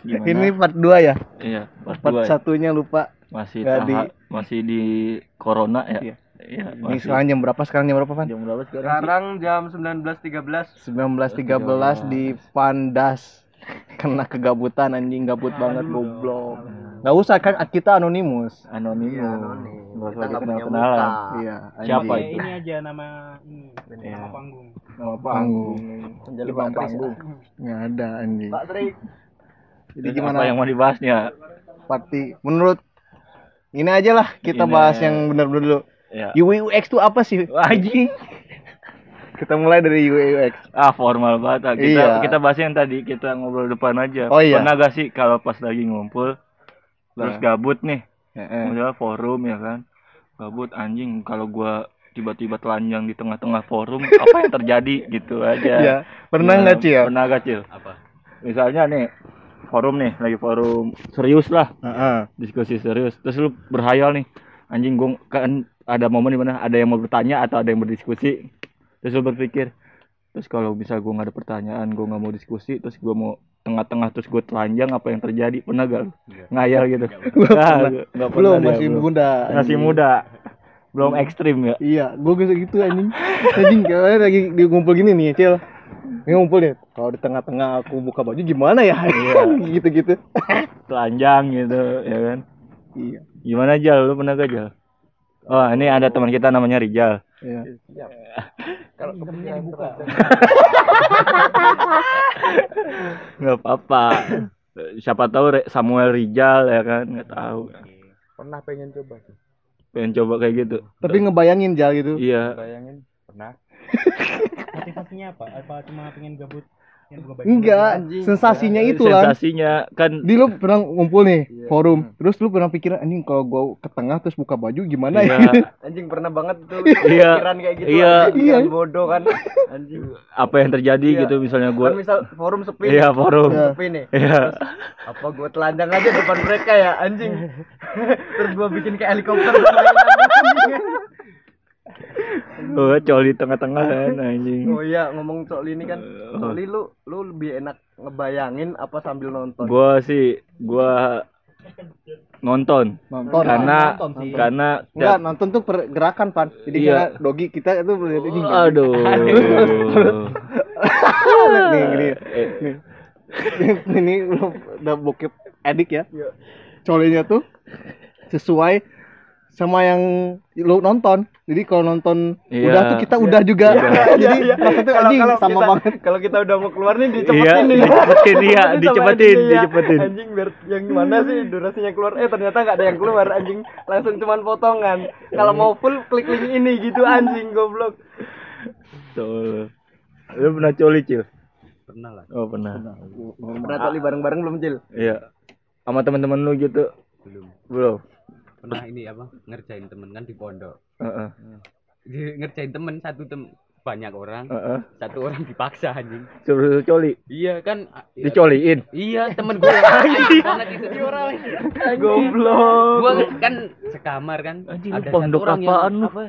gimana Ini part 2 ya? iya part Part dua ya. satunya lupa. masih nggak taha- masih di corona ya Iya. iya Ini masih sekarang jam berapa? Sekarang jam berapa, Pan? jam berapa sekarang? Sekarang jam 19.13. 19.13 di Pandas. Kena kegabutan anjing gabut banget goblok. Enggak usah kan kita anonimus. anonimus Iya, anonim. Nggak Kita usah nggak kenal punya kenalan. Iya, Siapa itu? ini aja nama ini Iya. nama panggung nama Panggung. Kris. panggung Nggak ada anjing. Pak Tri. Jadi Dan gimana? apa yang mau dibahasnya Party menurut ini aja lah kita Ini. bahas yang benar-benar dulu. ya UX itu apa sih? anjing Kita mulai dari UX. ah formal banget ah. kita Iya. kita bahas yang tadi kita ngobrol depan aja Oh, iya. pernah gak sih kalau pas lagi ngumpul terus Nah. gabut nih Heeh. misalnya forum ya kan gabut anjing kalau gua tiba-tiba telanjang di tengah-tengah forum apa yang terjadi gitu aja Iya. Pernah Gimana? nggak Cil? pernah gak cil apa misalnya nih forum nih lagi forum serius lah Heeh. diskusi serius terus lu berhayal nih anjing gua kan ada momen di mana ada yang mau bertanya atau ada yang berdiskusi terus lu berpikir terus kalau bisa gua nggak ada pertanyaan gua nggak mau diskusi terus gua mau tengah-tengah terus gue telanjang apa yang terjadi pernah gak lu? ngayal gitu pernah. nggak pernah Belum dia, masih belum. muda. masih muda belum ekstrim ya Iya, gue bisa gitu anjing. Anjing kalau lagi di ngumpul gini nih, Cil. Ini ngumpul nih. Kalau di tengah-tengah aku buka baju gimana ya? Iya. Gitu-gitu. telanjang gitu ya kan Iya. gimana Jal lu pernah gak Jal oh ini ada teman kita namanya Rijal Iya. Kalau kepikiran dibuka. nggak apa-apa siapa tahu Samuel Rijal ya kan nggak tahu Pernah pengen coba sih. pengen coba kayak gitu Tapi ngebayangin Jal gitu. iya Bayangin pernah. Motivasinya apa apa cuma pengen gabut yang gua bayangin Enggak, sensasinya itu lah. sensasinya kan Di lu pernah ngumpul nih, Iya. forum. Terus lu pernah pikiran anjing kalau gua ke tengah terus buka baju gimana ya? iya, Anjing pernah banget tuh Iya. pikiran kayak gitu. Iya. anjing, pikiran Iya. bodoh kan. Anjing. apa yang terjadi Iya. gitu misalnya Kan gua misal forum sepi. iya forum Iya. Sepi nih. iya Apa gua telanjang aja depan mereka ya anjing. Terus gua bikin kayak helikopter. oh coli tengah-tengah kan anjing Oh iya ngomong soal ini kan. Oh. Soal ini lu lu lebih enak ngebayangin apa sambil nonton? gua sih gua nonton Nonton. karena nonton sih. karena Enggak, nonton tuh pergerakan, Pan. Jadi Iya. dogi kita itu berarti ini. aduh nih, gini. Eh, Nih. ini lu udah bokep edik ya. Colinya tuh sesuai sama yang lu nonton. Jadi kalau nonton Iya. udah tuh kita udah juga. Jadi maksudnya Kalau anjing kalau sama kita, banget. kalau kita udah mau keluar nih Iya, dicepetin nih. dicepetin, iya, dicepetin, ini ya. dicepetin. Anjing biar yang mana sih durasinya keluar? Eh ternyata nggak ada yang keluar anjing. Langsung cuman potongan. Kalau mau full klik link ini gitu anjing goblok. Tuh. Lu pernah coli, Cil? pernah lah Oh, pernah. Pernah tali bareng-bareng belum Cil? Iya. Sama teman-teman lu gitu. belum Belum. Pernah ini apa ngerjain temen kan di pondok Heeh. Di- ngerjain temen satu tem banyak orang Heeh. satu orang dipaksa anjing Suruh coli. iya kan a- iya, Dicoliin. iya temen gue anjing banget itu Goblok. gue kan sekamar kan Anjing, ada pondok satu orang apaan yang lu? apa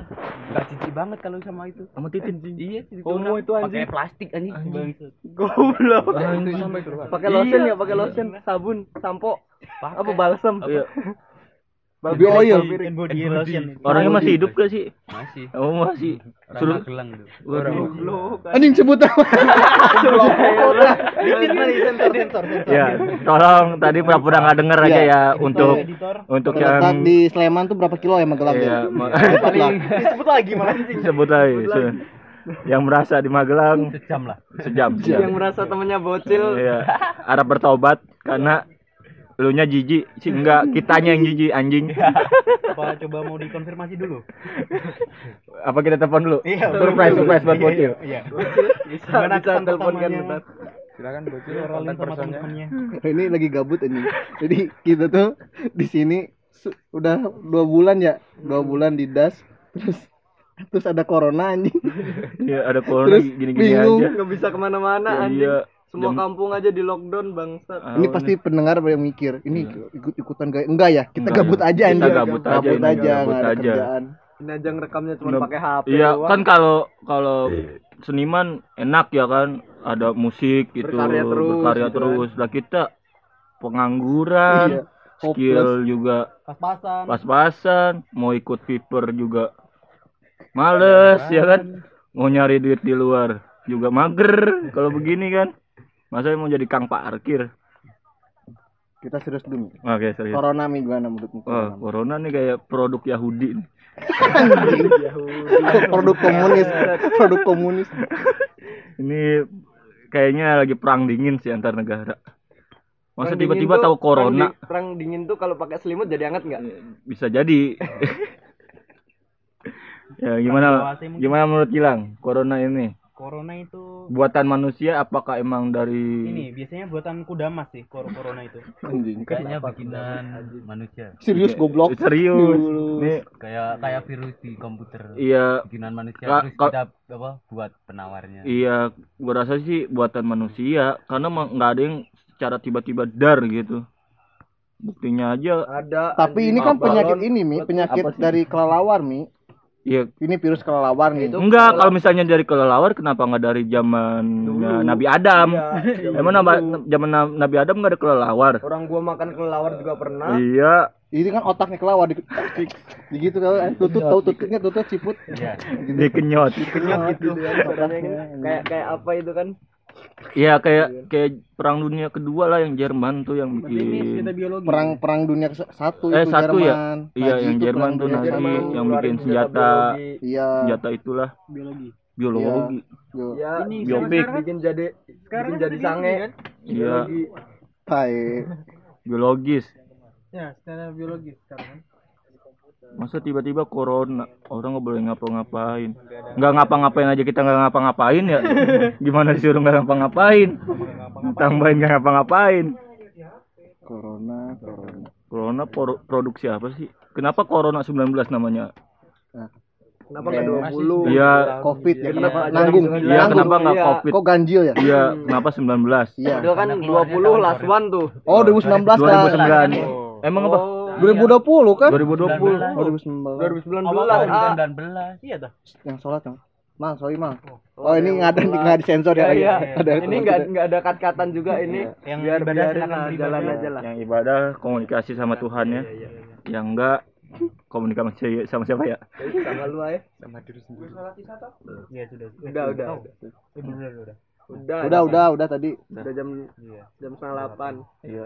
cici banget kalau sama itu Sama titin. iya cici Homo itu anjing. pakai plastik anjing Goblok. Pakai lotion Iya. ya, pakai lotion, sabun, sampo, apa balsam? Iya. Baby oil. Body lotion Orangnya masih hidup gak sih? masih Oh, masih. orang Suruh Magelang tuh Waduh. Goblok. Anjing sebut apa? Sensor sensor. Ya, tolong tadi pura-pura nggak denger aja Iya. ya untuk untuk yang di Sleman tuh berapa kilo ya Magelang? Iya, ya? Disebut lagi malah anjing. sebut lagi. Yang merasa di Magelang sejam lah sejam. Yang sejam. merasa temennya bocil. Iya, harap bertobat karena lu nya jijik. Sih enggak. Kitanya yang jijik anjing. Apa coba mau dikonfirmasi dulu? Apa kita telepon dulu? Iya, surprise surprise buat bocil. Iya. Bisa Gimana bisa kesan telepon kan bentar. Silakan bocil rolling kontak sama personnya. ini lagi gabut anjing. Jadi kita tuh di sini udah dua bulan ya, dua bulan di das, terus terus ada corona anjing. ya ada corona Terus gini-gini bingung. aja. Nggak bisa ke mana-mana Ya, anjing. iya. Semua Jam- kampung aja di lockdown bangsat. Ah, ini pasti pendengar yang mikir, ini ikut-ikutan gaya. Enggak ya, kita Enggak gabut ya. aja Kita anjing. gabut aja gabut ini, aja, gabut nggak ada aja. kerjaan. Ini aja ngerekamnya cuma pakai HP. Iya doang. kan kalau kalau seniman enak ya kan ada musik gitu Berkarya terus, berkarya gitu terus lah kita pengangguran Iya. skill juga Pas-pasan. pas-pasan mau ikut viper juga males ya kan mau nyari duit di luar juga mager kalau begini kan masa mau jadi kang parkir Kita serius dulu. Oke serius Corona mi gimana menurutmu? Wah, Corona? corona nih kayak produk Yahudi nih. produk komunis, produk komunis. Ini kayaknya lagi perang dingin sih antar negara. Masa Perang tiba-tiba tahu perang corona di- Perang dingin tuh kalau pakai selimut jadi hangat nggak? bisa jadi. ya gimana gimana menurut Gilang? Corona ini Corona itu buatan manusia apakah emang dari ini biasanya buatan kuda mas sih kor corona itu. Anjing. Kayaknya bikinan manusia. Serius goblok. serius? Nih Kayak kayak virus di komputer. iya Bikinan manusia Ka- terus ka- kita apa buat penawarnya. iya gua rasa sih buatan manusia karena nggak ada yang secara tiba-tiba dar gitu. Buktinya aja Ada. Tapi ini kan penyakit ini mi, penyakit dari kelelawar mi. Iya, Ini virus kelelawar nih. Itu enggak kalau misalnya dari kelelawar kenapa nggak dari zaman Nabi Adam? Iya, Emang Nabi- zaman Na- Nabi Adam nggak ada kelelawar? Orang gua makan kelelawar juga pernah. Iya, Ini kan otaknya kelelawar di, di, di gitu kan tutut tahu tututnya tutut siput. Iya. dikenyot. Kenyot gitu. Kayak kayak apa itu kan? Iya kayak kayak perang dunia kedua lah yang Jerman tuh yang bikin. Perang perang dunia satu Eh, itu satu ya? Jerman. Iya, Nazi yang itu Jerman tuh satu. yang bikin senjata. biologi. Iya. Senjata itulah biologi. biologi. Yo. Ya, Ini biopik. bikin jadi Sekarang bikin jadi sange. kan? Iya, biologis. Ya, secara biologi sekarang kan. Masa tiba-tiba corona orang nggak boleh ngapa-ngapain. Nggak ngapa-ngapain aja kita nggak ngapa-ngapain ya. Gimana disuruh nggak ngapa-ngapain? Tambahin nggak ngapa-ngapain. Corona, corona. Corona por- produksi apa sih? Kenapa Corona 19 namanya? Kenapa enggak 20? Iya. Covid ya, kenapa iya, nanggung? iya, Iya, kenapa nggak Iya. Covid? Kok ganjil ya? Iya, kenapa 19? Iya. Padahal kan Karena keluarnya 20 tahun last one tuh. Oh, 2019 kan. 2009. Emang apa? Oh, 2020 kan? 2020. Oh, 2019. 2019 Awal ah. 2019. Iya dah. Yang sholat yang. Mal, sorry mal. Oh, Oh, ini nggak ada nggak disensor ya? Iya, iya. Ada Ini enggak enggak ada kat-katan juga ini. Yang biar ibadah biarin jalan aja lah. Yang ibadah komunikasi sama Tuhan ya. Yang enggak komunikasi sama siapa ya? Sama lu aja. Iya sudah. Udah, udah. Oh, eh, bener, udah. Udah. Udah, udah, udah tadi. Udah jam Iya. jam setengah delapan. Iya.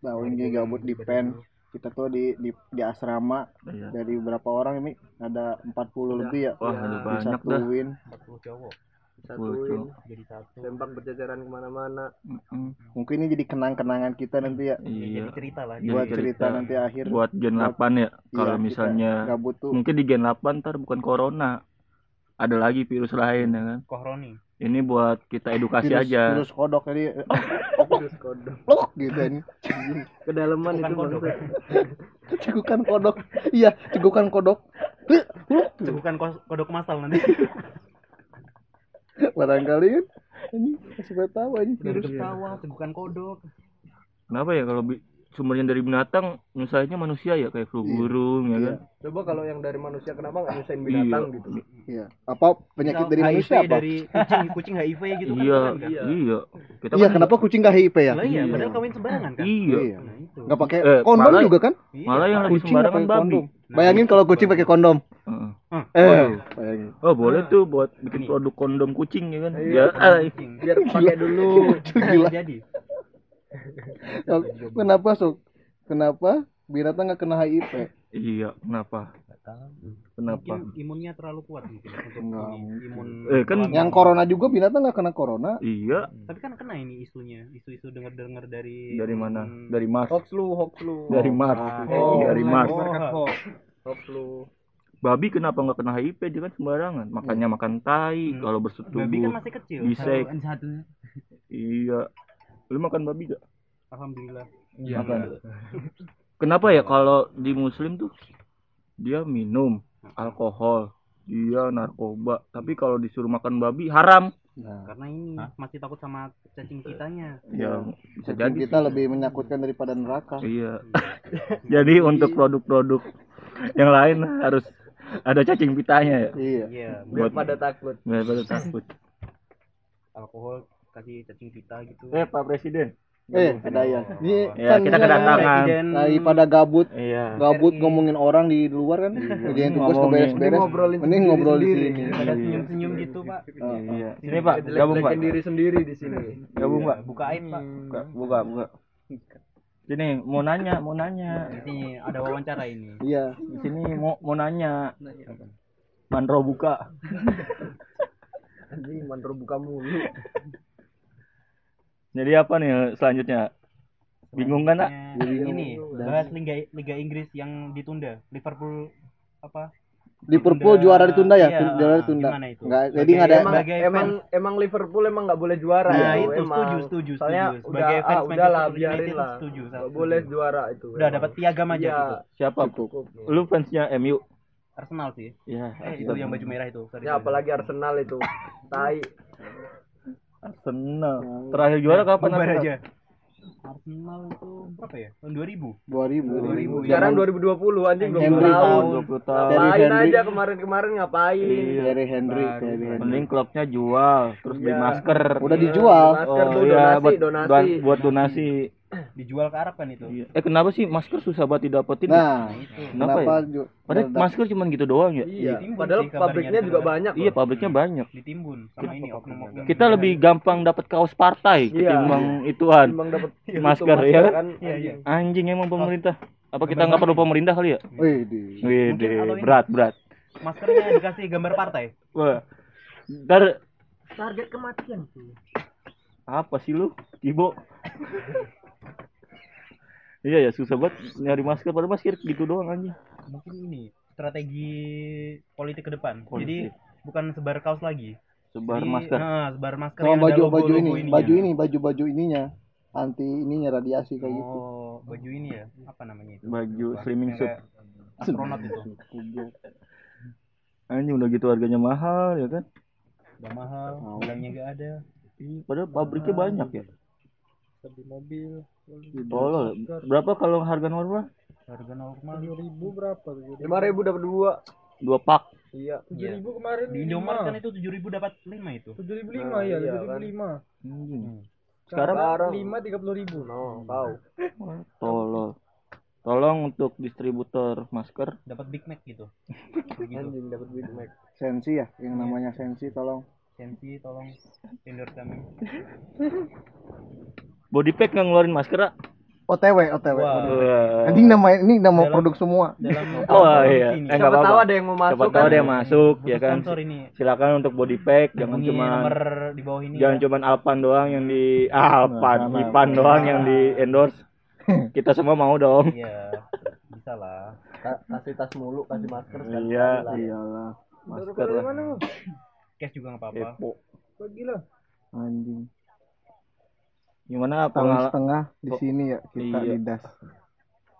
Nah, ini gabut di pen. Kita tuh di di, di asrama Iya. dari berapa orang ini? Ada 40 lebih ya. Wah, ada banyak dah. Disatuin. 40 cowok Satuin. jadi satu. Sempak berjajaran ke mana-mana. Mm-mm. Mungkin ini jadi kenang-kenangan kita nanti ya. Iya. Jadi cerita lah. Jadi Buat cerita. cerita nanti akhir. Buat Gen 8 ya. Kalau Iya, misalnya gabut tuh. mungkin di Gen 8 ntar bukan corona. Ada lagi virus lain ya kan. Kohroni. Ini buat kita edukasi virus, aja. virus kodok jadi Terus kodok. loh gitu ini. Kedalaman itu kodok. Cegukan kodok. Iya, cegukan kodok. Kos- kodok masal nanti. Barangkali kan ini supaya tahu ini Virus sawah, bukan kodok. Kenapa ya kalau sumbernya dari binatang nyusahinnya manusia ya kayak flu Iya. burung ya kan. Coba kalau yang dari manusia kenapa nggak nyusahin binatang Iya. gitu? Iya. Apa penyakit dari HIV manusia apa? dari kucing, kucing HIV gitu kan. Iya, keren kan? Iya. iya. Kita Iya, kan- kenapa kucing gak HIV ya? Lah iya, Iya. padahal kawin sembarangan kan. Iya. Iya. Nah, itu. Nggak pakai Eh, kondom malah- juga kan? Iya. Malah yang nggak sembarangan babi. kondom. Bayangin kalau kucing pakai kondom. Heeh. Eh, bayangin. Oh boleh tuh buat bikin produk kondom kucing ya kan. Iya. Biar pakai dulu. Gila. Jadi. Kenapa, Sok? Kenapa binatang nggak kena HIV? iya, kenapa? Kenapa? Mungkin imunnya terlalu kuat mungkin untuk mungkin. imun. Eh, kan alami. Yang corona juga binatang nggak kena corona. Iya, Tapi kan kena ini isunya, isu-isu dengar-dengar dari dari mana? Hmm. Dari Mars. Hoax lu, hoax lu. Dari Mars. Oh, dari Mars. Oh, Hoax lu. Babi kenapa nggak kena HIV dia kan sembarangan. Makannya makan tai Hmm. kalau babi kan bersetubuh. masih kecil. Bisa. Iya. Lu makan babi gak? Alhamdulillah. Iya. Makan. Kenapa ya kalau di muslim tuh dia minum alkohol, dia narkoba, tapi kalau disuruh makan babi haram. Nah, Karena ini masih takut sama cacing kitanya. Ya, bisa cacing jadi kita sih. lebih menakutkan daripada neraka. Iya. Jadi untuk produk-produk yang lain harus ada cacing pitanya ya. Iya. Iya, Biar Buat- pada takut. Biar pada takut. alkohol kasih cacing pita gitu. Eh Pak Presiden, Eh, ada ya. Ini Ya, kita kedatangan. Presiden daripada gabut Iya. gabut ngomongin orang di luar kan ngerjain tugas Ngomongin. ngeberes-beres Mending ngobrolin mending sendiri ngobrol di sendiri. sini ada senyum-senyum gitu pak Iya. Sini Pak, gabung Pak. Jelek-jelekin diri sendiri di sini. Gabung Pak. buka aib pak Buka, buka, buka. Sini mau nanya, mau nanya. di sini ada wawancara ini iya Di sini mau mau nanya. Mandro buka. Anjing mandro buka mulu. Jadi apa nih selanjutnya? Bingung kan, Nak? Ini bahas liga liga Inggris yang ditunda Liverpool apa Liverpool Ditunda- juara ditunda ya iya, juara ditunda gimana itu? nggak jadi nggak ada emang, emang emang Liverpool emang nggak boleh juara Nah, itu, itu emang. setuju, setuju, Soalnya setuju. Sebagai udah, fans ah, udah lah Manchester biarin lah. setuju, boleh juara itu. udah emang. dapat piagam aja Iya. gitu Siapa? Cukup. Lu fansnya MU? Arsenal sih Ya, eh itu yang baju merah itu sorry, Ya apalagi Arsenal itu. Tai. Arsenal. Terakhir juara kapan? bubar Arsenal? aja Arsenal itu berapa ya tahun 2000 2000 2000, Sekarang 2020 anjing 20 Henry tahun. tahun. 20 tahun. Dari Ngapain Henry. aja kemarin-kemarin ngapain? Iya. Terry Henry Henry Mending klubnya jual, terus beli Iya. masker. udah dijual Masker tuh iya, donasi, buat, donasi. buat- buat donasi. dijual ke Arab kan itu Iya. Eh kenapa sih masker susah banget didapetin? nah itu Kenapa kenapa ya? Padahal masker cuma gitu doang ya. Iya. Ditimbun Padahal sih pabriknya juga kabar. banyak. Iya, pabriknya banyak. ditimbun sama ini oknum-oknum Kita lebih gampang dapat kaos partai Iya. ketimbang ituan. Timbang dapat Masker, ya kan? Iya, iya. Anjing emang pemerintah. Apa kita nggak perlu pemerintah kali ya? Wih, Wih, berat berat. maskernya dikasih gambar partai Wah. Ntar Target kematian tuh. apa sih lu? Ibo. Iya ya susah banget nyari masker padahal masker gitu doang anjing. mungkin ini strategi politik ke depan Politik. jadi bukan sebar kaos lagi Sebar Jadi, masker. nah, sebar masker sama yang ada baju logo- baju ini ininya. baju ini baju baju ininya anti ininya radiasi kayak gitu oh baju ini ya apa namanya itu Baju Lupa. swimming suit. astronot itu Anjing udah gitu harganya mahal ya kan? udah mahal bilangnya nggak ada Iya, padahal pabriknya banyak ya. Di mobil. Tolol. Berapa kalau harga normal? harga normal ribu berapa? Lima ribu dapat dua. Dua pak. Iya. Iya. ribu kemarin di Indomaret kan itu tujuh ribu dapat lima itu Tujuh ribu lima ya, tujuh ribu lima. Anjing. Sekarang lima tiga puluh ribu. No, tahu. tolol. Tolong untuk distributor masker dapat Big Mac gitu begitu Anjing dapat Big Mac. sensi ya yang namanya sensi tolong Sensi tolong endorse kami body pack nggak ngeluarin masker ah? OTW OTW Wah. Wah. anjing nama ini nama Dalam- produk semua dalam Oh iya. ini. Eh, Siapa apa-apa. tahu ada yang mau masuk Siapa tahu kan? ada yang masuk ya kan. ini Silakan untuk body pack jangan cuma nomor di bawah ini jangan ya. cuma Alpan doang yang di ah, Alpan, Nah, Ipan nah. doang yang di endorse. Kita semua mau dong. iya bisa lah Ka- kasih tas mulu, kasih masker sekali Iya, lah. iyalah Masker lah. cash juga nggak apa-apa lah. Anjing. Gimana tahun setengah di sini ya kita Iya. di das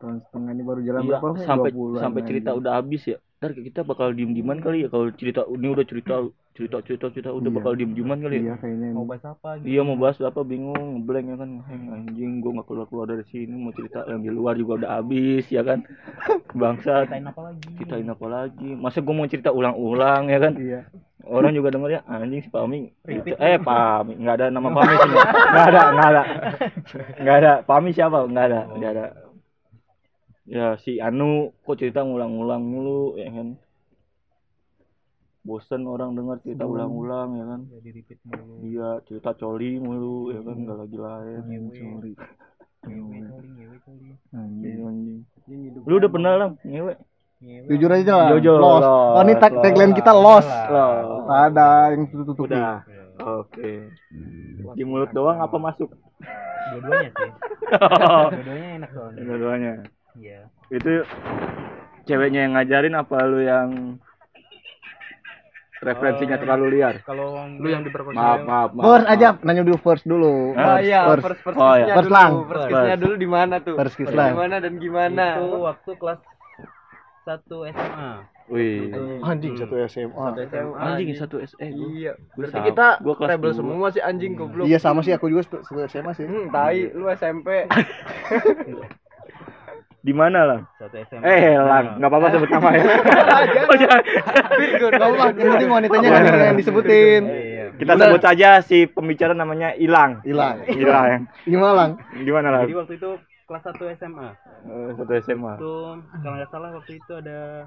tahun setengah ini baru jalan Iya, berapa sampai bulan sampai cerita anjing. udah habis ya. Ntar kita bakal diem dieman kali ya kalau cerita ini udah cerita cerita cerita cerita udah Iya. bakal diem dieman kali ya. iya kayaknya mau bahas apa gitu Iya mau bahas apa? Bingung ngeblank ya kan. Anjing gua nggak keluar keluar dari sini. Mau cerita yang di luar juga udah habis ya kan? Bangsat. Ceritain apa lagi? Ceritain apa lagi? Masa gua mau cerita ulang-ulang ya kan? Iya. Orang juga denger ya anjing si Pami. Eh Pami. Nggak ada nama Pami sih nggak ada nggak ada. Nggak ada. Pami siapa? Nggak ada. Nggak ada. Ya si Anu kok cerita ngulang-ulang mulu ya kan bosen orang dengar cerita ulang-ulang ya kan? Ya di repeat mulu. Iya cerita coli mulu ya kan? Nggak lagi lain. Coli anjing. Iya, anjing. Lu udah pernah lah ngewe? Jujur aja lah lost. lost, oh ini tag tagline kita lost. Lost. Tak ada yang tutup tutup udah. Oke. Di mulut doang apa masuk? Dua-duanya sih. Dua-duanya enak soalnya. Dua-duanya. Iya. Itu ceweknya yang ngajarin apa lu yang referensinya terlalu liar kalau Lu yang diperkosa. maaf maaf maaf first aja maaf. nanya dulu first dulu? Oh iya, first. first first Oh, iya. First dulu. lang. First kiss-nya dulu di mana tuh? First kiss lang. Di mana dan gimana? itu waktu kelas satu SMA wih anjing satu SMA Satu SMA. anjing satu SE gua. Iya. Berarti sama- kita gua kelas rebel dua. semua sih anjing goblok. iya sama sih aku juga satu SMA sih Hmm, tai, lu SMP. di mana lah satu SMA eh lang nggak apa-apa sebut nama ya oh jangan Virgo. Gak apa yang penting wanitanya nggak ada yang disebutin iya kita sebut saja si pembicara namanya Ilang. hilang Ilang. gimana lang Gimana lah? Jadi waktu itu kelas 1 SMA. Eh, Satu SMA. Itu kalau nggak salah waktu itu ada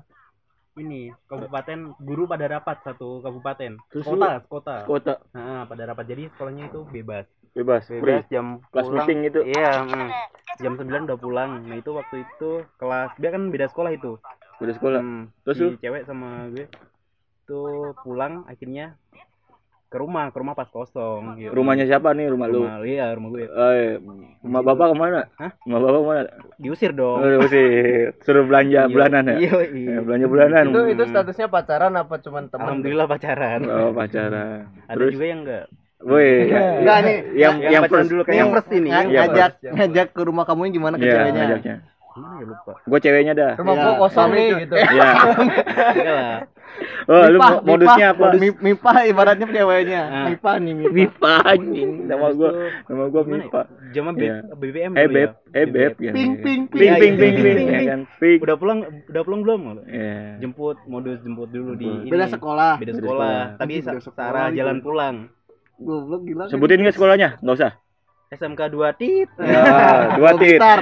ini kabupaten guru pada rapat satu kabupaten Terus kota kota Kota nah pada rapat jadi sekolahnya itu bebas bebas, bebas free. jam Kelas pulang meeting itu. iya mm. jam 9 udah pulang nah itu waktu itu kelas dia kan beda sekolah itu Udah sekolah. Hmm, Terus si lu? cewek sama gue itu pulang akhirnya ke rumah ke rumah pas kosong gitu. Rumahnya siapa nih rumah lu? rumah iya rumah gue Eh, rumah bapak ke mana? Hah? Rumah bapak ke mana? diusir dong Oh, sih suruh belanja Iya, bulanan ya? iya, iya. Eh, belanja bulanan. Itu itu statusnya pacaran apa cuman teman? alhamdulillah pacaran Oh, pacaran. ada Terus, juga yang enggak woi, Enggak nih yang yang yang first dulu kayak yang first ini nga- Iya, ngajak ngajak ke rumah kamu yang gimana ke Iya, ceweknya ngajaknya. Gimana ya lupa Gua ceweknya dah. Rumah Iya. gua kosong nih gitu. Iya. enggak Oh, lu modusnya apa? Mi- Mipah ibaratnya ceweknya Ah. Mipah nih Mipah Mipa anjing. Nama gua, nama gua ya? Mipa. Zaman B- Iya. BBM Eh, dulu beb, ya. eh, beb ya. Ping, ping, Ping, ping, ping, ping, iya. ya kan? Ping. Udah pulang udah pulang belum? Iya. Jemput modus jemput dulu di ini. beda sekolah Beda sekolah, tapi Beda sa- sekolah searah itu. jalan pulang. goblok gila kan. Sebutin nggak sekolahnya? Nggak usah. SMK 2 tit. Ya, dua Oh, tit. gitar.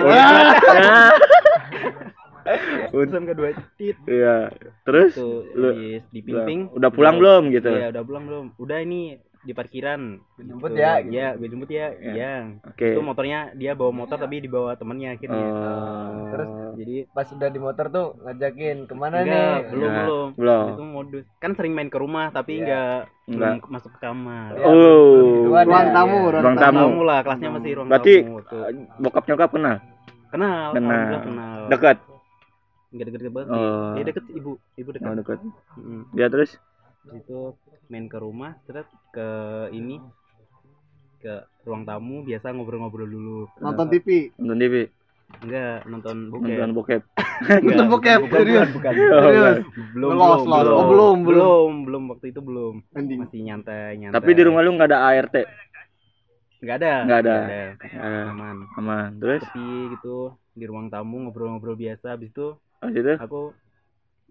SMK 2 tit. Iya. Terus Tuh, lu- habis di ping-ping. udah pulang belum gitu? Iya, udah pulang belum? Udah ini di parkiran. Jemput Gitu. ya, gitu. Iya, gue jemput ya. Iya. Iya. Oke. Itu motornya dia bawa motor tapi dibawa temennya akhirnya. Oh. Terus Jadi pas udah di motor tuh ngajakin ke mana enggak, nih? belum Enggak, belum. belum. Itu modus. Kan sering main ke rumah tapi Iya. enggak Enggak. belum masuk ke kamar. Ya, Oh. begituan ruang ya. tamu Ruang ruang tamu. tamu Tamu lah, kelasnya masih ruang Berarti tamu. Tuh. bokap nyokap kenal? Kenal, Kenal. kenal. Dekat. Enggak deket-deket banget. Oh. Dia deket ibu, ibu dekat. Oh, dekat. Mm. Dia terus Terus itu main ke rumah, terus ke ini ke ruang tamu biasa ngobrol-ngobrol dulu. nonton TV nonton TV, Enggak, nonton nonton bokep. bokep. Enggak, nonton bokep bukan, serius bukan, Oh, serius Belum, Los, belum, Oh, belum, belum. belum, belum waktu itu belum. anjing Masih nyantai, nyantai. Tapi di rumah lu nggak ada ART. Enggak ada. Nggak ada. Nggak Ah, Aman. aman. Terus Sepi gitu di ruang tamu ngobrol-ngobrol biasa habis itu habis itu aku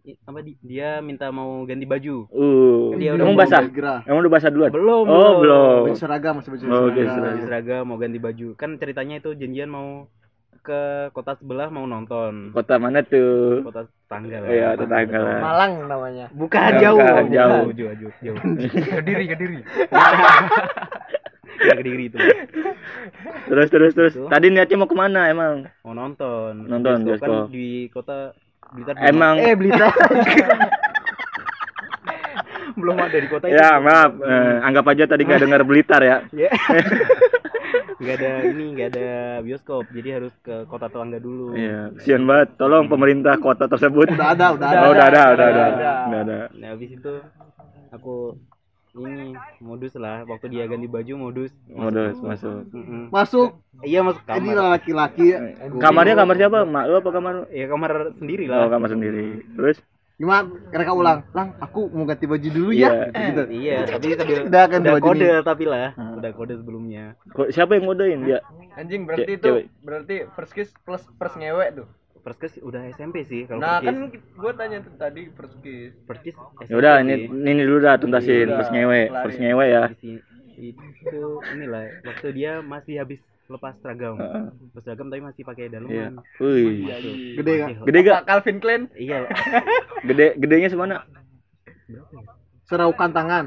apa di- dia minta mau ganti baju. uh, Dia udah emang mau basah? Emang udah basah duluan? Belum, Oh, belum. baju seragam masih baju Oh, oke, seragam Baju seragam mau ganti baju. Kan ceritanya itu janjian mau ke kota sebelah mau nonton. Kota mana tuh? Kota tetangga lah. Iya, tetangga lah. Malang namanya. Bukan Bukan, jauh, jauh. jauh, jauh, jauh, jauh. Kediri, kediri. Ya kediri itu. Terus terus terus. Tadi niatnya mau ke mana emang? Mau nonton. Nonton, Bioskop bioskop. Kan di kota Blitar. belum- Emang eh Blitar. belum ada di kota itu. ya maaf, eh, anggap aja tadi nggak dengar Blitar ya. Ya. Nggak ada ini, nggak ada bioskop. Jadi harus ke kota tetangga dulu. Iya, kesian banget. Tolong pemerintah kota tersebut. udah ada udah ada Oh, udah ada, udah ada. ada. Udah ada. Nah, habis itu aku ini modus lah waktu dia ganti baju modus Modus masuk. Masuk iya masuk ini kamar laki-laki Kamarnya kamar siapa? Mak lu apa kamar? ya kamar sendiri Oh, lah kamar sendiri. Terus gimana mereka ulang lang aku mau ganti baju dulu Iya. ya gitu iya tapi sambil Udah ganti udah baju kode tapi lah Hmm. udah kode sebelumnya siapa yang ngodein dia? Anjing berarti itu berarti first kiss plus first ngewek tuh. First kiss udah SMP sih kalau Nah, first kan gua tanya tuh tadi first kiss Ya udah, ini ini dulu dah tuntasin Iya, terus ngewe, kelarin. terus ngewe ya. Di sini- itu inilah waktu dia masih habis lepas seragam Heeh. lepas seragam tapi masih pakai Iya. daleman Wih. Gede nggak? Masih- Gede gak? Calvin Klein. iya Gede gedenya semana? Seraukan tangan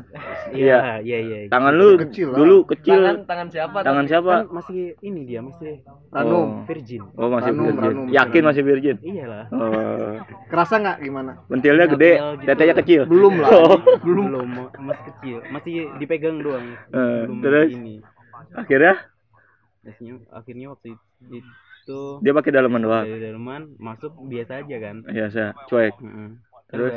iya iya iya Tangan lu Kecil lah. dulu kecil. Tangan tangan siapa? Tangan siapa? kan masih ini dia masih ranum virgin Oh, masih Ranum, virgin. ranum. Yakin masih virgin? iyalah Oh. kerasa nggak gimana Bentilnya gede, gitu. tetenya kecil. belum lah Oh. belum belum masih kecil masih dipegang doang belum terus? ini Akhirnya akhirnya akhirnya waktu itu dia pakai dalaman doang. dari dalaman masuk biasa aja kan Biasa, cuek. Kan Terus?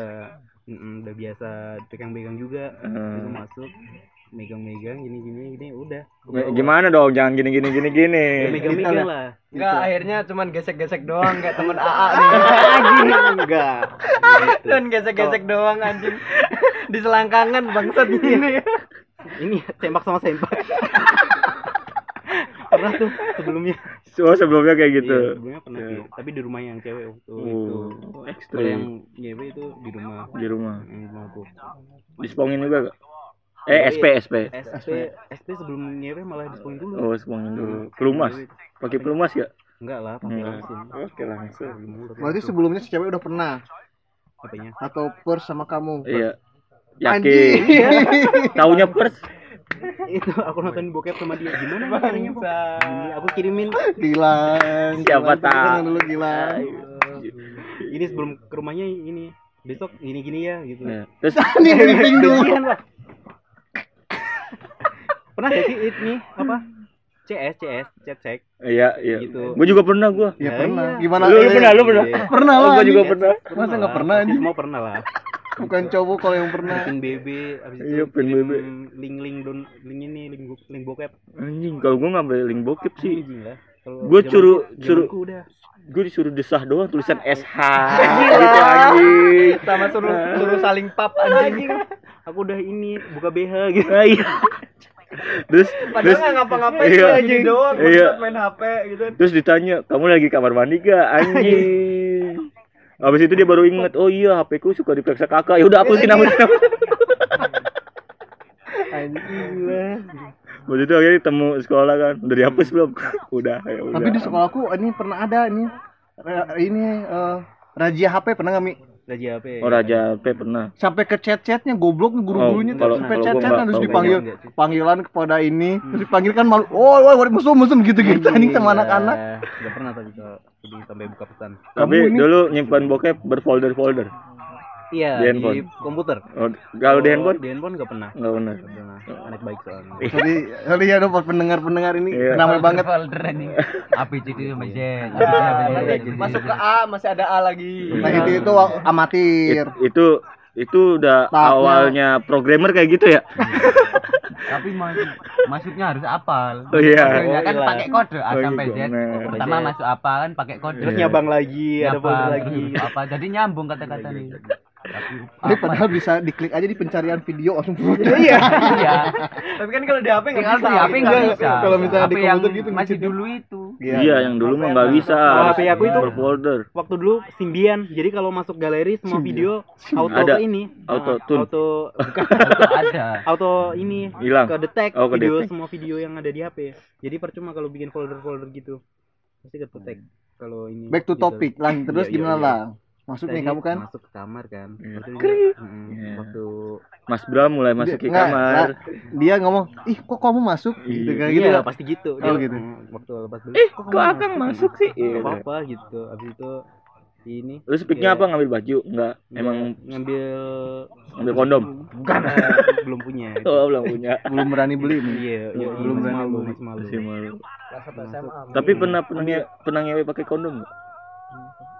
Udah, mm-mm, udah biasa pegang-pegang juga Eh. itu masuk megang-megang gini gini gini udah G- Gimana dong? Jangan gini gini gini gini. Ya, megang-megang lah Enggak, akhirnya cuman gesek-gesek doang kayak temen AA nih. anjing enggak Gitu. Dan gesek-gesek doang anjing. Di selangkangan bangsat gini. ini tembak sama sempak pernah tuh sebelumnya Oh, sebelumnya kayak gitu. Iya, sebelumnya pernah Iya. sih tapi di rumah yang cewek waktu itu Oh, kalau yang ekstrim cewek itu di rumah di rumah. yang rumah aku Dispongin juga gak? Eh SP SP. SP SP sebelum nyewe malah dispongin dulu Oh, semuanya dulu. Pelumas. Pakai pelumas ya? enggak lah pakai langsung Oke, langsung. Berarti sebelumnya si cewek udah pernah apanya atau pers sama kamu? Iya. Yakin. Taunya pers. Itu aku nonton bokep sama dia gimana caranya Bang? Ini aku kirimin Gilang. Siapa tahu. jangan dulu Gilang. ini sebelum ke rumahnya ini besok gini gini ya gitu Iya. Terus Ini briefing dulu. Pernah gak sih ini apa CS CS chat cek iya, iya. Gitu. Gue juga pernah gua. Ya Ya, pernah. iya. Gimana? Lu, lu pernah, lu pernah. Iya. Pernah Oh, lah. gua juga pernah. Masa nggak pernah anjing? semua pernah lah Bukan cowok kalau yang pernah. bikin BB abis itu Iya, pin BB. link link don link ini link, link bokep Anjing, kalau gua ngambil link bokep sih. suruh- zamanku udah Gue disuruh desah doang tulisan SH gitu anjing. sama suruh suruh saling pap anjing aku udah ini buka BH gitu Ah, iya. Terus padahal terus nggak ngapa-ngapain Iya. gini doang Iya. main HP gitu terus ditanya, "Kamu lagi kamar mandi gak?" Anjing. Habis itu dia baru ingat, "Oh iya, HP ku suka diperiksa kakak." Ya udah hapusin hapusin. hapusin. Waktu itu akhirnya ketemu sekolah kan, udah dihapus belum? udah, ya udah. Tapi di sekolahku ini pernah ada ini ini eh, razia HP pernah nggak mi? Raja HP Oh Raja P pernah. Sampai ke chat-chatnya goblok guru-gurunya Oh, kalau- sampai chat-chat kan harus dipanggil Enggak panggilan kepada ini terus dipanggil kan malu oh woi woi musuh musuh gitu gitu anjing sama anak-anak Enggak pernah tapi kalau jadi sampai buka pesan. Tapi dulu nyimpan bokep berfolder-folder. Iya, Di di, handphone. komputer. Oh, kalau di handphone Di handphone enggak pernah. Nggak pernah. Anak baik soalnya. sorry sorry ya dong buat pendengar-pendengar ini Iya. ramai banget folder ini APCD sama Z Ah, masuk ke A masih ada A lagi nah itu itu amatir It- itu itu udah Tahapnya- awalnya programmer kayak gitu ya. tapi masuk masuknya harus apal Oh iya. Kodenya kan Oh, iya. pakai kode A Oh, sampai gitu. Z pertama masuk apa kan pakai kode Terus Iya. nyabang lagi, ada folder lagi. apa jadi nyambung kata-kata nih tapi ini padahal bisa diklik aja di pencarian video langsung Iya. iya tapi kan kalau di HP nggak Tinggal bisa di HP nggak Iya, bisa kalau misalnya di komputer gitu, masih dulu itu Iya, yang dulu mah nggak bisa. HP aku itu- berfolder. Waktu dulu Symbian. Jadi kalau masuk galeri semua video auto ke ini. Auto Nah, tune. Auto ada auto ini Hilang. ke detect Oh, video semua video yang ada di HP. Jadi percuma kalau bikin folder-folder gitu. Pasti ke detect kalau ini. back to gitu. topic lang terus Iya, iya, gimana iya. Lah masuk nih Tadi kamu kan masuk ke kamar kan. Iya. Waktu Iya. waktu Mas Bram mulai masuk ke kamar. nggak. dia ngomong ih kok kamu masuk gitu Iya. kayak gitu iya, ya pasti gitu. Oh, Dia, gitu. mm, Waktu lepas dulu. Eh, kok akang masuk sih? Gak Iya. apa-apa gitu. Abis itu ini Lu speaknya Iya. apa ngambil baju? Enggak, emang ngambil ngambil kondom. bukan belum punya. itu. Oh, belum punya. belum berani beli nih Iya, iya, belum berani malu, beli. masih malu. Masih malu. Tapi pernah pernah pernah ngewe pakai kondom enggak?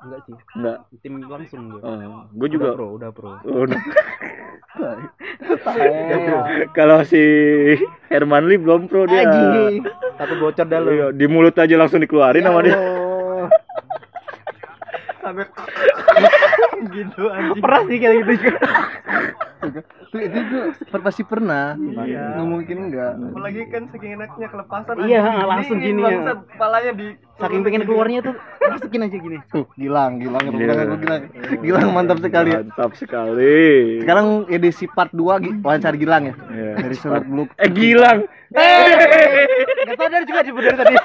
Enggak sih. Enggak. Tim langsung gue. Oh, gue Udah juga. pro, udah pro. Oh, no. Kalau si Herman Lee belum pro dia. Anjing. Satu bocor dalam. Iya, di mulut aja langsung dikeluarin sama dia. Sampai gitu anjing Pernah sih kayak gitu juga. Itu tuh per- pasti pernah Iya. nggak mungkin enggak apalagi kan saking enaknya kelepasan Iya, langsung gini ya. kepalanya di Saking pengen keluarnya tuh masukin aja gini. tuh gilang gilang Iya. gua gilang gilang mantap sekali ya Mantap sekali. sekarang edisi part 2 gi- wawancara gilang ya Iya. dari seluk beluk Eh Gilang. Enggak sadar juga di dari tadi.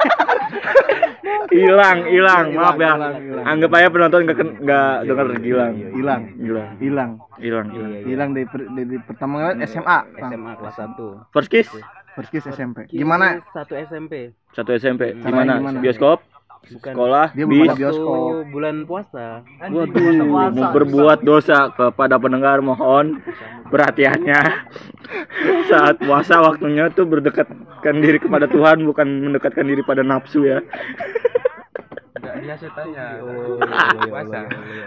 Hilang, hilang. Maaf ya. hilang, hilang. Anggap aja penonton enggak enggak dengar Gilang. hilang Gilang. hilang Hilang. Iya, iya. hilang dari, per- dari pertama kali SMA. SMA kelas 1. First kiss First kiss SMP gimana Satu SMP. satu SMP. Gimana? gimana? Bioskop? Bukan. Sekolah? Dia ada bioskop. Bulan puasa. Waduh, puasa, mau berbuat dosa kepada pendengar mohon perhatiannya saat puasa waktunya tuh berdekatkan diri kepada Tuhan bukan mendekatkan diri pada nafsu ya. enggak dia setannya Oh, puasa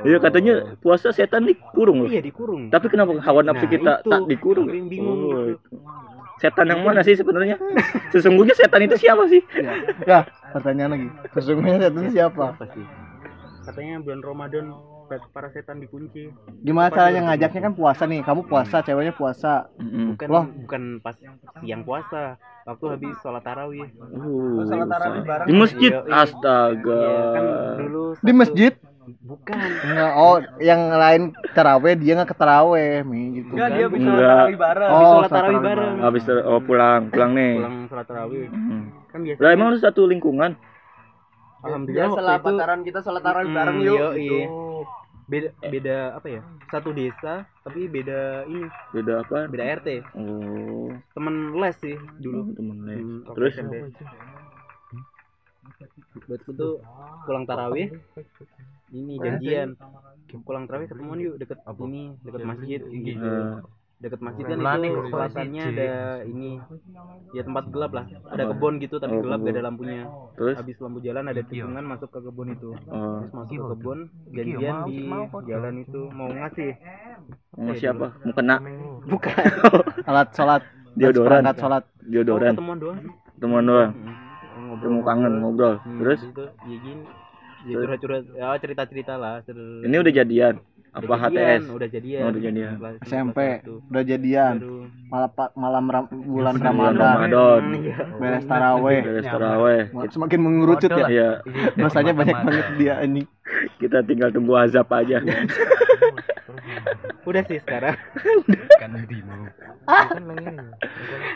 Iya katanya puasa setan dikurung loh. Iya dikurung. Tapi kenapa hawa nafsu Nah, kita itu. tak dikurung? Bingung Oh, gitu. Setan yang mana sih sebenarnya? Sesungguhnya setan itu siapa sih? ya pertanyaan lagi sesungguhnya setan siapa Apa sih? Katanya bulan Ramadan para setan dikunci. gimana caranya ngajaknya kan puasa nih kamu puasa ceweknya puasa Mm-mm. Bukan Loh. bukan pas siang puasa, waktu habis sholat tarawih. Uh, Salat tarawih bareng. di masjid, Iya, iya. astaga. Iya, kan dulu di masjid bukan Enggak, oh yang lain taraweh dia nggak ke taraweh mi gitu Enggak, dia bisa tarawih bareng. Oh, sholat tarawih tarawih bareng Habis ter- oh pulang, pulang nih. pulang sholat tarawih Hmm. kan biasa Lah emang lu satu lingkungan? alhamdulillah Biasalah waktu itu pacaran kita sholat tarawih Hmm, bareng yuk. yoi. gitu. beda beda apa ya satu desa tapi beda ini Beda apa? beda RT Oh, temen les sih dulu temen les. Hmm, Terus buat itu pulang tarawih ini janjian. pulang tarawih ketemuan yuk deket ini deket masjid gitu deket masjid kan nih, itu siji. ada ini ya tempat gelap lah. Ada kebun gitu tapi Oh, gelap kebun. gak ada lampunya. Terus? Habis lampu jalan ada tikungan masuk ke kebun itu. Oh, terus masuk ke kebun janjian di jalan itu. Mau ngasih? Mau siapa? Mau kena? Bukan. Alat sholat. Deodoran. perangkat sholat. Deodoran. ketemuan doang? Teman doang. Hmm, Ketemu kangen ngobrol. Hmm, Terus? ya gini ya curhat-curhat. Ya cerita-cerita lah Cer- ini udah jadian? Apa udah jadian, HTS? udah jadian. Oh, udah jadian. SMP udah jadian. Baru. Malam malam ram- bulan Bulan Ramadan. Ramadan. Iya. beres taraweh. Beres taraweh. semakin mengerucut ya. Iya, dosanya banyak banget dia ini kita tinggal tunggu azab aja. udah sih sekarang. Kan dirimu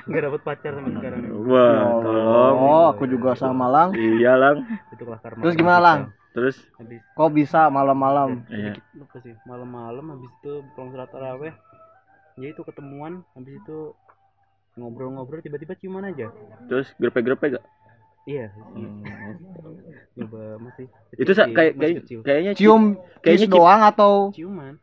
nggak dapet pacar sampai sekarang. Wah, tolong. oh aku juga sama Lang. Iya, Lang. itu kelas karma. Terus gimana Lang Terus? Habis. Kok bisa malam-malam? Iya. lupa sih. Malam-malam habis itu pulang sholat taraweh. Ya itu ketemuan habis itu ngobrol-ngobrol tiba-tiba ciuman aja. Terus grepe-grepe gak? iya. Coba masih Itu kecil, kayak masih kayak kecil. kayaknya ci- cium kayaknya doang atau ciuman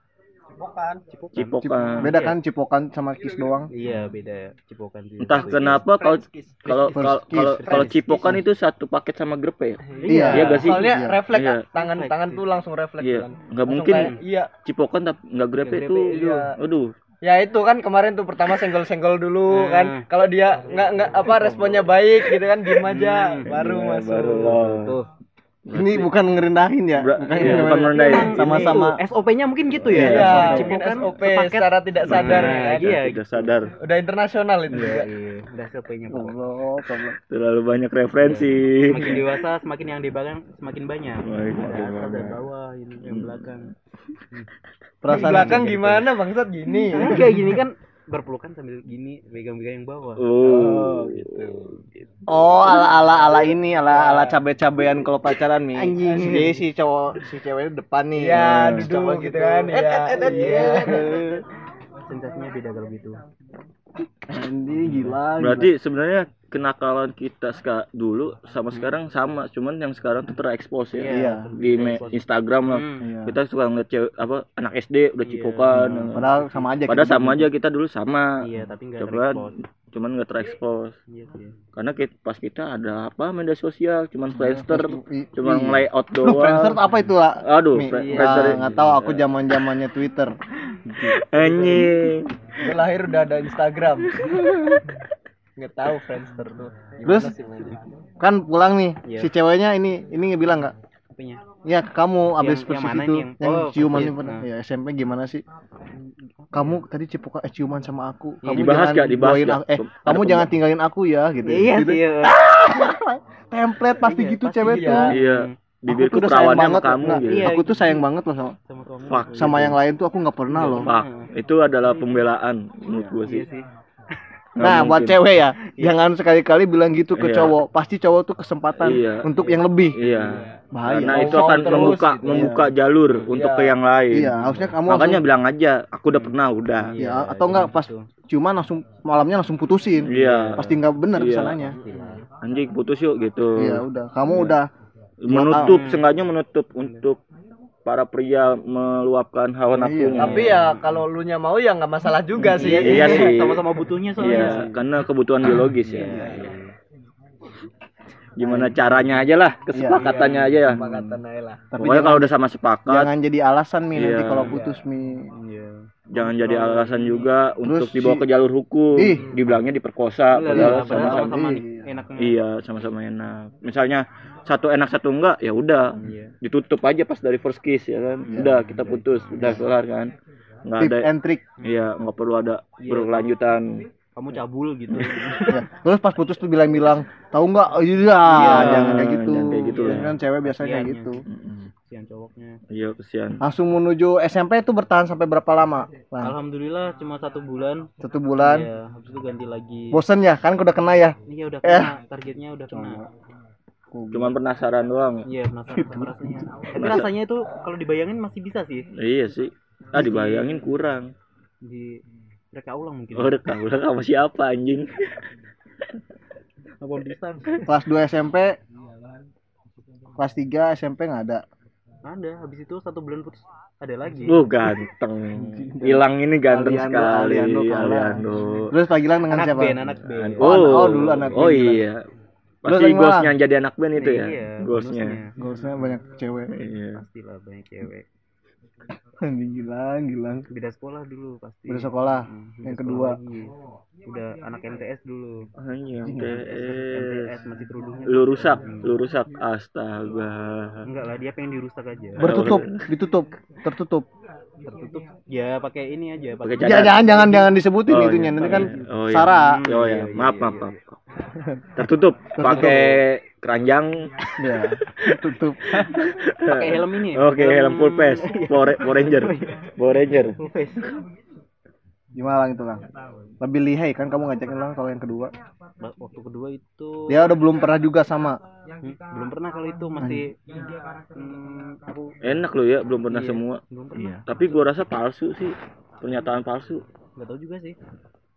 Cipokan. cipokan cipokan. beda kan cipokan sama kiss doang iya beda cipokan sih Entah kenapa kalau kalau kalau kalau cipokan itu satu paket sama grepe ya? Iya. Iya gak sih? Soalnya Iya. refleks Iya. tangan Refleks tangan tuh langsung refleks Iya. kan. Nggak Langsung mungkin iya. cipokan tapi nggak grepe itu. iya. Aduh. Ya itu kan kemarin tuh pertama senggol-senggol dulu Hmm. kan. Kalau dia nggak nggak apa responnya baik gitu kan diem aja Hmm. baru Iya, masuk. baru loh. tuh ini bukan ngerendahin ya Bukan iya, ngerendahin. bukan merendahin. sama-sama SOP-nya mungkin gitu ya Iya, mungkin SOP sepaket. secara tidak sadar Nah, kan. iya. Tidak sadar. Udah internasional itu Iya, juga. iya. udah SOP-nya. Goblok, goblok. Terlalu banyak referensi. semakin dewasa semakin yang di belakang semakin banyak atas banyak. dan bawah ini yang belakang perasaan belakang gimana bangsat gini. kayak gini kan berpelukan sambil gini pegang-pegang yang bawah Oh, oh ala ala ala ini ala ala cabe cabean kalau pacaran nih Anjing. si si cowok si ceweknya depan nih Iya, Si duduk cowok gitu kan. Iya. eh, Iya. eh. sensasinya beda kalau gitu Anjing gila Berarti sebenarnya kenakalan kita ska dulu sama sekarang sama, cuman yang sekarang tuh terekspos ya. Iya. Di Instagram lah. Hmm. Iya. Kita suka ngeliat cewek apa anak SD udah cipokan. padahal sama aja Padahal kita. sama aja kita dulu sama. iya tapi nggak Coba terekspos cuman nggak terekspos. iya sih Karena kita, pas kita ada apa media sosial, cuman Friendster, I- cuman iya. layout Lu Friendster doang. apa itu lah Aduh, Mi? Fri- Ya, Friendster. nggak tahu aku zaman zamannya Twitter Anjing. Lahir udah ada Instagram. Nggak tahu Friendster tuh. Gimana Terus? sih kan pulang nih Iya. si ceweknya ini ini ngebilang nggak apanya ya kamu abis Yang- yang persis mana itu nih? yang, Yang- oh, ciuman pernah. Nah. ya SMP gimana sih kamu tadi cipokan eh, ciuman sama aku kamu Dibahas jangan nggak? Dibahas nggak? aku- eh Ada kamu jangan tinggalin aku ya gitu iya Gitu. sih iya. template pasti Iya, gitu pasti cewek iya. tuh Iya. aku Bibirku tuh udah sayang perawannya sama banget kamu nggak, gitu. Iya, aku tuh sayang banget loh sama, sama kamu sama yang lain tuh aku nggak pernah loh Fuck. Itu adalah pembelaan menurut gue sih. iya sih Nah buat cewek ya jangan sekali-kali bilang gitu ke Iya. cowok pasti cowok tuh kesempatan Iya. untuk yang lebih Iya. bahaya Karena itu akan terus membuka gitu. membuka jalur untuk Iya. ke yang lain. iya harusnya kamu Makanya langsung, bilang aja, aku udah pernah, udah. ya atau enggak pas cuman langsung malamnya langsung putusin Iya. pasti nggak bener Iya. ke sananya Anjing putus yuk gitu. iya udah kamu udah Menutup, sengaja menutup untuk para pria meluapkan hawa Iya. nafsunya. Tapi ya kalau lu nya mau ya nggak masalah juga sih. Iya sih. sama-sama butuhnya Iya, soalnya karena kebutuhan biologis ya. Iya, Gimana caranya aja lah, kesepakatannya aja ya. Kesepakatan aja lah. tapi Pokoknya jangan, kalau udah sama sepakat, jangan jadi alasan mi nanti Iya. kalau putus mi iya jangan jadi alasan juga untuk Terus dibawa si- ke jalur hukum. Ih. Dibilangnya diperkosa, Iya, padahal iya, sama-sama. sama-sama Iya. enak Iya, sama-sama enak. Misalnya satu enak satu enggak, ya udah iya ditutup aja pas dari first kiss ya kan. Udah kita putus, udah kelar kan. Nggak tip ada, and trick iya nggak perlu ada Iya. berkelanjutan. kamu cabul gitu ya. terus pas putus tuh bilang-bilang tahu nggak oh, iya Iya, jangan kayak gitu jangan kayak gitu Iya lah. kan cewek biasanya kayak gitu Mm-mm. sian cowoknya iya kesian Langsung menuju SMP itu bertahan sampai berapa lama? Bang? alhamdulillah cuma satu bulan Satu bulan. Iya, habis itu ganti lagi Bosen ya? Kan udah kena ya? iya udah Eh. kena targetnya udah kena cuman penasaran doang. Iya penasaran. Sama rasanya tapi rasanya itu kalau dibayangin masih bisa sih. Iya sih. Ah dibayangin kurang. Di mereka ulang mungkin. Oh udah udah sama siapa anjing? Abon pisang Kelas 2 SMP Kelas 3 SMP nggak ada. ada. Habis itu satu bulan putus. Ada lagi. Oh ganteng. Hilang ini ganteng Aliando, sekali. Aliando. Aliando. Terus Pak Gilang dengan anak siapa? band anak band. Oh, oh, dulu anak oh iya Pasti yang goalsnya jadi anak band itu ya iya goalsnya Goalsnya banyak cewek. iya pastilah banyak cewek Anjing Gilang, Gilang. beda sekolah dulu pasti Beda sekolah. Hmm, beda Yang sekolah kedua. lagi. udah anak MTS dulu anjing MTS MTS masih kerudungnya lu rusak lu rusak astaga enggak lah dia pengen dirusak aja Bertutup, ditutup, tertutup. tertutup ya pakai ini aja Pakai Ya, jangan jangan jangan disebutin Oh, itunya. iya. Nanti kan Oh, iya. Sarah. Oh ya, maaf maaf maaf. Tertutup, pakai keranjang. Ya, tutup. pakai helm ini Oke, helm full face, Power, Power Ranger, Power Ranger. full face Gimana lang itu lang? Lebih lihai kan kamu ngajakin lang kalau yang kedua. Waktu kedua itu Dia udah belum pernah juga sama. Hmm, belum pernah kalau itu masih hmm, aku Enak loh ya, belum pernah Iya. semua. belum pernah Tapi gua rasa palsu sih, pernyataan palsu. nggak tahu juga sih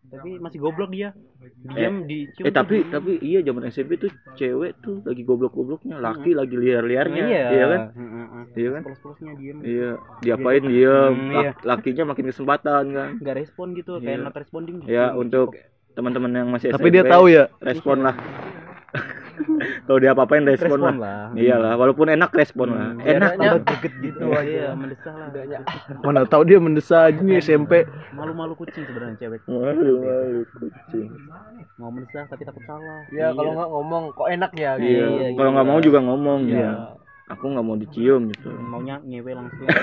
tapi masih goblok dia diam di Eh tapi tapi iya zaman SMP tuh cewek tuh lagi goblok-gobloknya, laki lagi liar-liarnya, iya iya kan? Heeh, Iya kan? polos-polosnya diem Iya, diapain diem, Hmm, iya. lak- lakinya makin kesempatan kan. nggak respon gitu Iya. kayak not responding gitu. Ya untuk teman-teman yang masih Tapi SMP, dia tahu ya. respon lah. Kalau dia apa-apain respon, respon lah. lah Iyalah, walaupun enak respon lah. Enak apa? greget gitu aja iya mendesah lah Mana tahu dia mendesak aja nih SMP. malu-malu kucing sebenarnya cewek waduh, kucing. mau mendesah tapi takut salah Ya kalau nggak ngomong kok enak ya Iya, gitu. Iya, kalau gitu nggak mau juga ngomong Iya. ya. Aku nggak mau dicium gitu. maunya ngewe langsung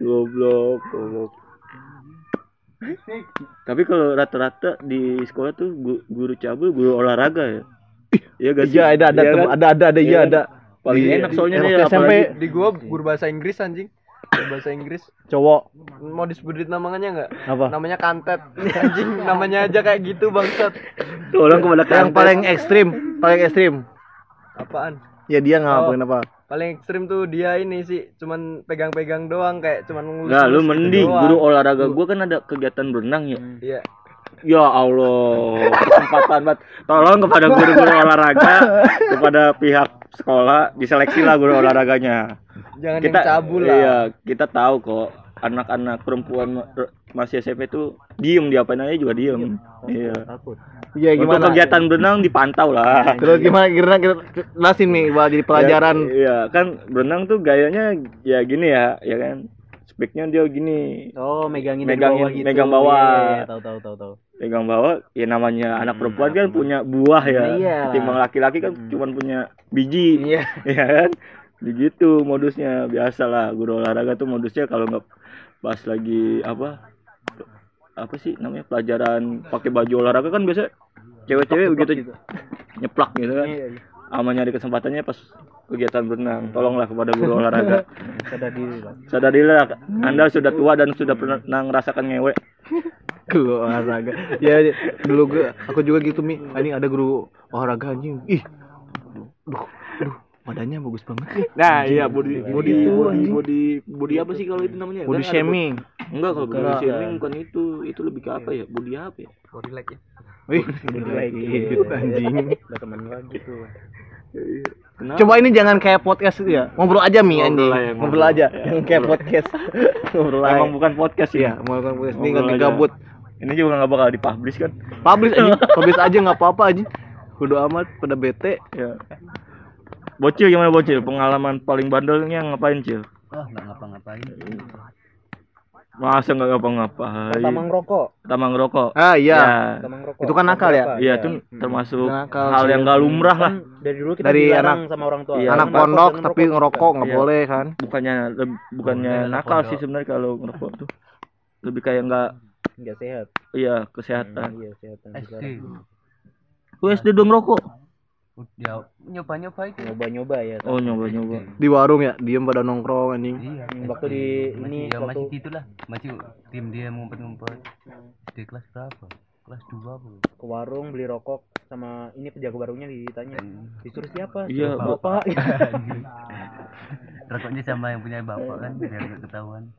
Goblok, goblok. Tapi kalau rata-rata di sekolah tuh gu- guru cabul, guru olahraga ya. Iya gak sih? Iya ada ada Iya tem- kan? ada ada ada iya Iya ada. Paling Di- enak soalnya di nih SMP Di gua guru bahasa Inggris anjing. Guru bahasa Inggris. cowok Mau disebutin namanya nggak? apa? Namanya kantet. Anjing namanya aja kayak gitu bangsat. Tolong kepada Yang kantor. paling ekstrim, paling ekstrim. Apaan? Ya dia ngapain apa? Paling ekstrim tuh dia ini sih cuman pegang-pegang doang kayak cuman ngelus. Nah, lu mending guru olahraga gua kan ada kegiatan berenang ya. Iya. Ya Allah, kesempatan banget. Tolong kepada guru-guru olahraga, kepada pihak sekolah diseleksi lah guru olahraganya. Jangan kita yang cabul lah. Iya, kita tahu kok anak-anak perempuan masih SMP tuh diem diapain aja juga diem. Iya. takut Iya Untuk gimana? kegiatan berenang dipantau lah. Terus gimana kira kita jelasin nih buat jadi pelajaran. Ya, iya, kan berenang tuh gayanya ya gini ya, ya kan. Speknya dia gini, oh megangin Megangin- bawah gitu megang bawah. Iya, iya, tahu tahu tahu tahu pegang bawah ya namanya anak Hmm, perempuan kan anak punya buah ya. Nah, iya. Timbang laki-laki kan Hmm. cuman punya biji. Iya. ya kan begitu modusnya biasa lah guru olahraga tuh modusnya kalau nggak pas lagi apa apa sih namanya pelajaran pakai baju olahraga kan biasa cewek-cewek begitu nyeplak gitu kan Iya, iya. ama nyari kesempatannya pas kegiatan berenang tolonglah kepada guru olahraga sadar diri lah sadarilah anda sudah tua dan sudah pernah ngerasakan ngewe Guru olahraga. Ya dulu gue aku juga gitu mi. Anjing ada guru olahraga anjing. Ih. Duh, duh, badannya bagus banget nih. nah iya body Body body tuh, body body, body apa sih kalau itu namanya Body Kan ada shaming. enggak kalau body Enggak. shaming bukan itu itu lebih ke apa ya body apa ya Body like ya. Wih, gitu anjing. udah temen lagi tuh Kenapa? Coba ini jangan kayak podcast gitu ya. Ngobrol aja mi anjing. Ngobrol ngobrol. aja. Ya, Jangan kayak podcast. Ngobrol aja. Emang bukan podcast Iya, ya. mau kan podcast ini Ngobrol nggak aja. gabut. Ini juga nggak bakal dipublish kan? Publish aja, publish aja nggak apa-apa aja. Kudu amat pada bete. Ya. Bocil gimana bocil? Pengalaman paling bandelnya ngapain cil? oh nggak ngapa-ngapain Masa nggak ngapa-ngapain? Pertama ngerokok. Pertama ngerokok. Ah iya. Ya. Ngerokok. Itu kan nakal ya? Iya, itu termasuk Nakal hal yang gak lumrah lah. kan dari dulu kita Dari anak- sama orang tua Iya. Anak pondok tapi ngerokok nggak Iya. boleh kan? Bukannya bukannya Boleh, nakal pondok. sih sebenarnya kalau ngerokok tuh. Lebih kayak nggak nggak sehat iya kesehatan. iya kesehatan SD. Lu SD dong ngerokok? Ya nyoba-nyoba itu. nyoba-nyoba ya Oh nyoba-nyoba. Di warung ya, diem pada nongkrong anjing. Iya. waktu di Masih, ini ya, masih waktu gitulah. Masih tim dia ngumpet-ngumpet. Di kelas berapa? Kelas 2 apa? ke warung beli rokok sama ini penjaga warungnya ditanya disuruh siapa Iya, Suruh bapak Rokoknya sama yang punya bapak kan biar nggak ketahuan.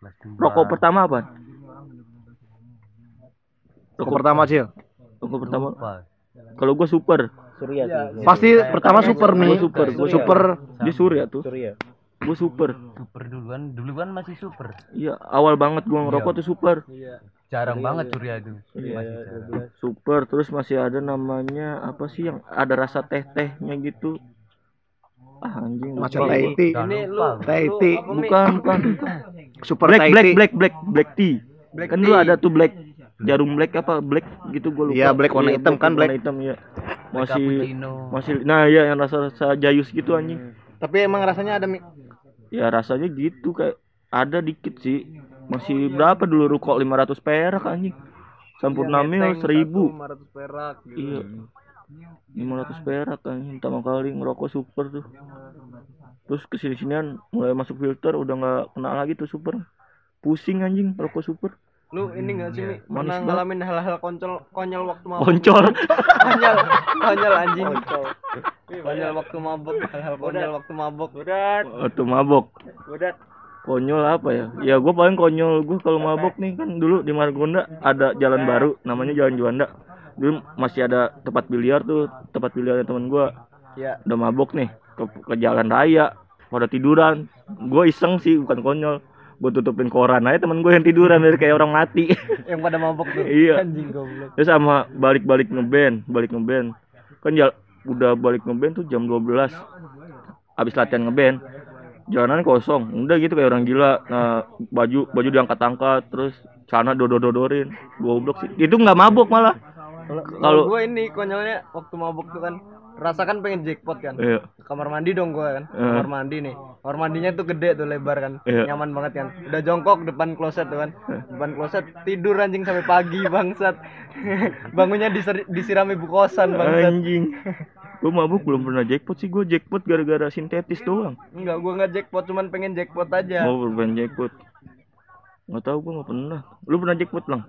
Kelas 2. Rokok pertama apa? Rokok pertama sih. Rokok pertama. Kalau gua super. Surya Iya, sih Pasti pertama super nih. Super. Gua Surya. super. Dia surya tuh. surya Gua super. Super duluan, duluan masih super. Iya, awal banget gua ngerokok tuh super. Jarang banget Surya itu. Iya, Masih jarang. Super terus masih ada namanya apa sih yang ada rasa teh-tehnya gitu. Ah anjing Macam. Udah Ini lu Mi? Bukan, bukan. Super black, black, black, black, black tea. Black kan tea. dulu ada tuh black jarum black apa black gitu gua lupa. Iya, black warna hitam kan, warna black. hitam ya. Masih masih nah ya yang rasa-rasa jayus gitu anjing. Tapi emang rasanya ada mi. Ya rasanya gitu kayak ada dikit sih. Masih berapa dulu rokok 500 perak anjing. Sampurna Iya, mil neteng 1000. satu, 500 perak gitu. Iya. 500 perak anjing pertama kali ngerokok super tuh. Terus ke sini sinian mulai masuk filter udah nggak kena lagi tuh super. Pusing anjing rokok super. Lu ini enggak sih, Mi? Manis Pernah ngalamin hal-hal konyol konyol waktu mabuk? Koncol. Konyol, konyol anjing. Konyol waktu mabuk, hal-hal konyol waktu mabuk. Waktu mabok. udah Konyol apa ya? Ya gue paling konyol gue kalau mabok nih kan dulu di Margonda ada jalan baru namanya Jalan Juanda. Dulu masih ada tempat biliar tuh, tempat biliarnya temen gue. Ya. Udah mabok nih ke, ke jalan raya pada tiduran. Gue iseng sih bukan konyol. Gue tutupin koran aja temen gue yang tiduran dari kayak orang mati. Yang pada mabuk tuh. Iya. Anjing goblok. Terus sama balik-balik ngeband, balik ngeband. Kan jal udah balik ngeband tuh jam 12. Habis latihan ngeband. Jalanan kosong. Udah gitu kayak orang gila. Nah, baju baju diangkat-angkat terus celana dodor-dodorin. Goblok sih. Itu nggak mabuk malah. Kalau gue ini konyolnya waktu mabuk tuh kan rasakan pengen jackpot kan. Iya. Kamar mandi dong gue kan. Eh. Kamar mandi nih. Kamar mandinya tuh gede tuh lebar kan. Iya. Nyaman banget kan. Udah jongkok depan kloset tuh kan. Depan kloset tidur anjing sampai pagi bangsat. Bangunnya disirami bukosan bangsat. Anjing. Gue mabuk belum pernah jackpot sih. Gue jackpot gara-gara sintetis doang. Enggak, gue nggak jackpot cuman pengen jackpot aja. Mau bermain jackpot. Nggak tahu gue nggak pernah. Lu pernah jackpot lang?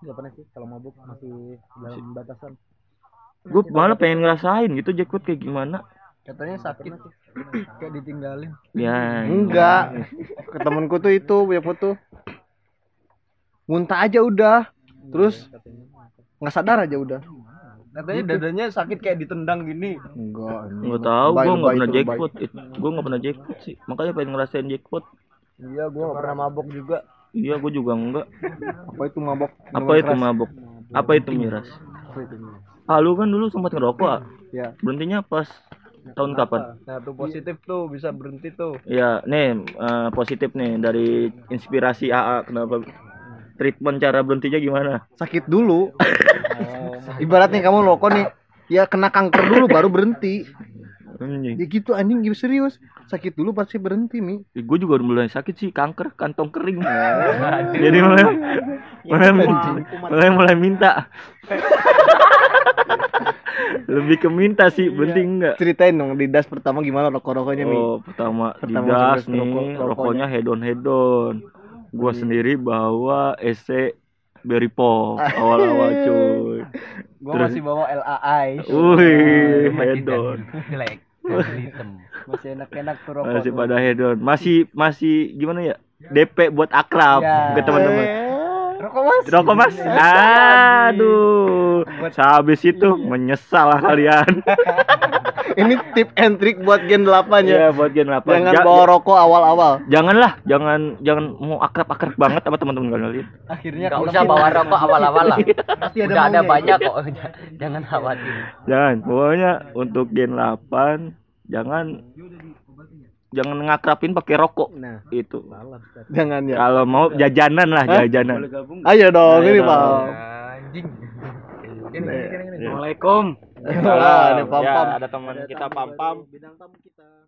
nggak pernah sih kalau mabuk masih dalam batasan Gue malah pengen ngerasain gitu jackpot kayak gimana. Katanya sakit. Kayak ditinggalin. Ya. Enggak. Ke temenku tuh itu punya foto. Muntah aja udah. Terus nggak sadar aja udah. Katanya dadanya sakit kayak ditendang gini. Enggak. Nggak tahu, gue nggak pernah jackpot. Gue nggak pernah jackpot sih. Makanya pengen ngerasain jackpot. Iya, gue gak pernah mabok juga. Iya, gue juga enggak. Apa itu mabok? Apa itu mabok? Apa itu miras? Ah, lu kan dulu sempat ngerokok. ah? Ya. Berhentinya pas tahun kapan? Nah, tuh positif tuh bisa berhenti tuh. Ya, nih eh, positif nih dari inspirasi AA kenapa treatment cara berhentinya gimana? Sakit dulu. Ibaratnya kamu rokok nih, ya kena kanker dulu baru berhenti. Anjing. Ya gitu anjing gitu serius. Sakit dulu pasti berhenti mi. gue juga udah mulai sakit sih kanker kantong kering. Jadi mulai mulai, mulai mulai minta. Lebih ke minta sih, berhenti enggak? Ceritain dong di das pertama gimana rokok-rokoknya mi. Oh, pertama, Pertama di das nih, rokok- rokoknya. rokoknya hedon hedon. Gua sendiri bawa EC Berry Pop awal-awal cuy. Gue Terus- masih bawa LAI. Wih, hedon. jelek. Masih enak-enak tuh rokok. Masih pada hedon. Masih masih gimana ya? DP buat akrab Ya. ke teman-teman. Rokok mas. Rokok Mas. Aduh. Sehabis itu menyesal lah kalian. Ini tip and trick buat Gen 8 ya. ya buat gen 8. Jangan Ja- bawa rokok awal-awal. Janganlah, jangan jangan mau akrab-akrab banget sama teman-teman kalian. Akhirnya Gak kena usah bawa rokok awal-awal lah. Pasti ada Udah ada maunya. banyak kok. Jangan khawatir. Jangan, pokoknya untuk gen 8 jangan jangan ngakrapin pakai rokok. Nah, Itu. jangan ya. Kalau mau jajanan lah, Hah? jajanan. Ayo dong, Ayo ini. Pak. Anjing. Assalamualaikum. Ah, ini pam-pam. Ya, ada teman kita pam-pam. Bidang tamu kita. Iya. Lu pertama